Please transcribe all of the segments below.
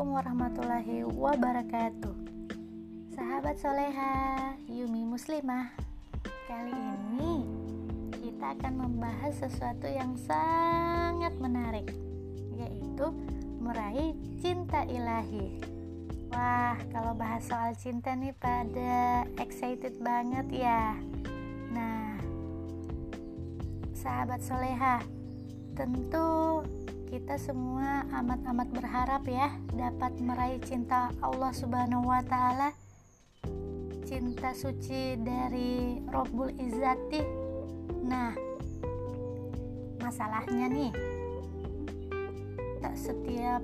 Assalamualaikum warahmatullahi wabarakatuh. Sahabat soleha, Yumi Muslimah. Kali ini kita akan membahas sesuatu yang sangat menarik Yaitu meraih cinta ilahi. Wah, kalau bahas soal cinta nih pada excited banget ya. Nah, sahabat soleha Tentu kita semua amat-amat berharap ya dapat meraih cinta Allah Subhanahu wa taala. Cinta suci dari Rabbul Izzati. Nah, masalahnya nih tak setiap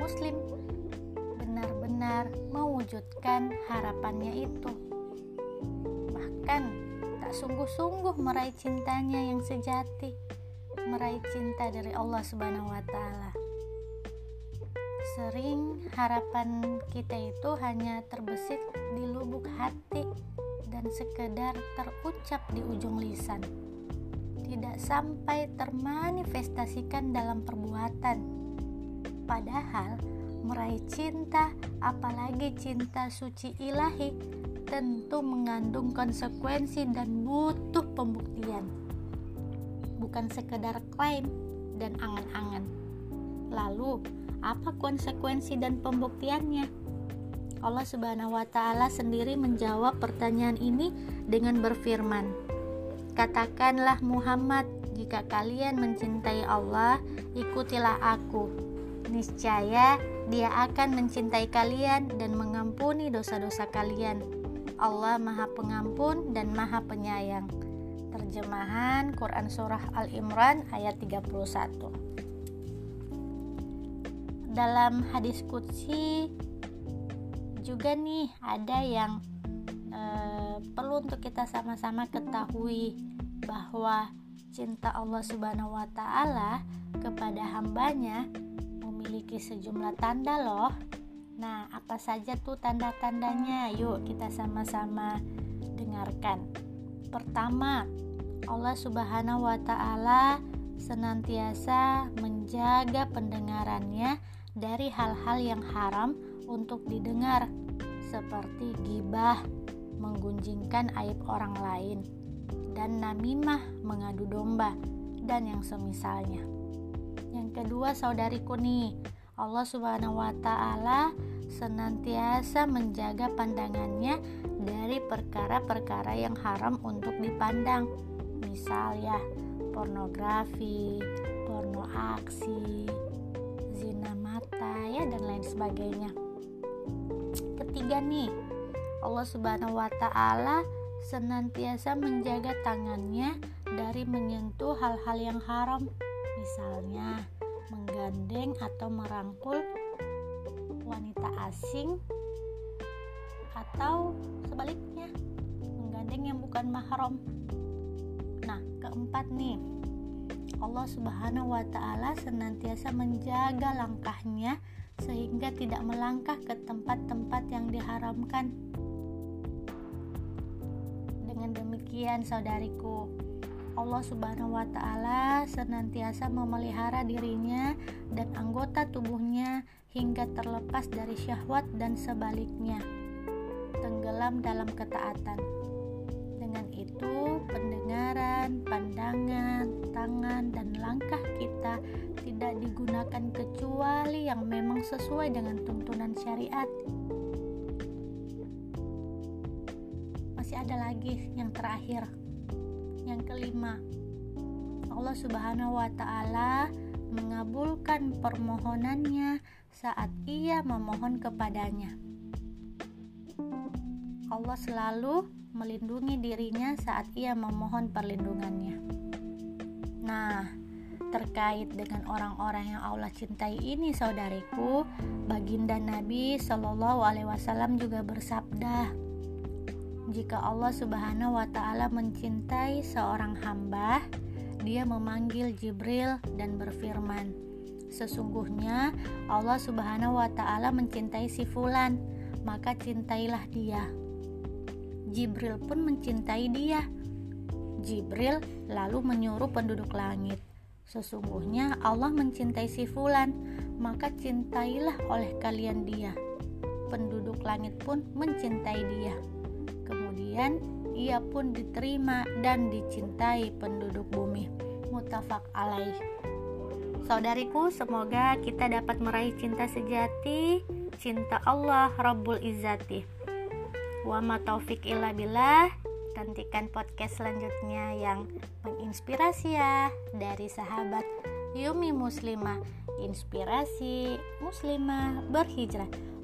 muslim benar-benar mewujudkan harapannya itu. Bahkan tak sungguh-sungguh meraih cintanya yang sejati meraih cinta dari Allah Subhanahu wa taala. Sering harapan kita itu hanya terbesit di lubuk hati dan sekedar terucap di ujung lisan. Tidak sampai termanifestasikan dalam perbuatan. Padahal meraih cinta, apalagi cinta suci ilahi, tentu mengandung konsekuensi dan butuh pembuktian bukan sekedar klaim dan angan-angan. Lalu, apa konsekuensi dan pembuktiannya? Allah Subhanahu wa taala sendiri menjawab pertanyaan ini dengan berfirman, "Katakanlah Muhammad, jika kalian mencintai Allah, ikutilah aku. Niscaya Dia akan mencintai kalian dan mengampuni dosa-dosa kalian. Allah Maha Pengampun dan Maha Penyayang." Terjemahan Quran Surah Al-Imran ayat 31 Dalam hadis Qudsi juga nih ada yang e, perlu untuk kita sama-sama ketahui bahwa cinta Allah Subhanahu wa taala kepada hambanya memiliki sejumlah tanda loh. Nah, apa saja tuh tanda-tandanya? Yuk kita sama-sama dengarkan. Pertama, Allah Subhanahu wa taala senantiasa menjaga pendengarannya dari hal-hal yang haram untuk didengar seperti gibah, menggunjingkan aib orang lain, dan namimah, mengadu domba, dan yang semisalnya. Yang kedua, saudariku nih, Allah Subhanahu wa taala senantiasa menjaga pandangannya dari perkara-perkara yang haram untuk dipandang. Misal ya, pornografi, porno aksi, zina mata ya dan lain sebagainya. Ketiga nih, Allah Subhanahu wa taala senantiasa menjaga tangannya dari menyentuh hal-hal yang haram. Misalnya, menggandeng atau merangkul wanita asing atau sebaliknya menggandeng yang bukan mahram. Nah, keempat nih, Allah Subhanahu wa taala senantiasa menjaga langkahnya sehingga tidak melangkah ke tempat-tempat yang diharamkan. Dengan demikian, saudariku, Allah Subhanahu wa taala senantiasa memelihara dirinya dan anggota tubuhnya hingga terlepas dari syahwat dan sebaliknya, tenggelam dalam ketaatan. Dengan itu, pendengaran, pandangan, tangan, dan langkah kita tidak digunakan kecuali yang memang sesuai dengan tuntunan syariat. Masih ada lagi yang terakhir. Yang kelima, Allah Subhanahu wa taala mengabulkan permohonannya saat ia memohon kepadanya. Allah selalu melindungi dirinya saat ia memohon perlindungannya. Nah, terkait dengan orang-orang yang Allah cintai ini, saudariku, baginda Nabi Shallallahu Alaihi Wasallam juga bersabda, jika Allah Subhanahu Wa Taala mencintai seorang hamba, Dia memanggil Jibril dan berfirman, Sesungguhnya Allah Subhanahu wa taala mencintai si fulan, maka cintailah dia. Jibril pun mencintai dia. Jibril lalu menyuruh penduduk langit, "Sesungguhnya Allah mencintai si fulan, maka cintailah oleh kalian dia. Penduduk langit pun mencintai dia. Kemudian ia pun diterima dan dicintai penduduk bumi. Mutafak alaih. Saudariku, semoga kita dapat meraih cinta sejati, cinta Allah Rabbul Izzati. Wa ma taufik illa billah. Nantikan podcast selanjutnya yang menginspirasi ya dari sahabat Yumi Muslimah. Inspirasi Muslimah berhijrah.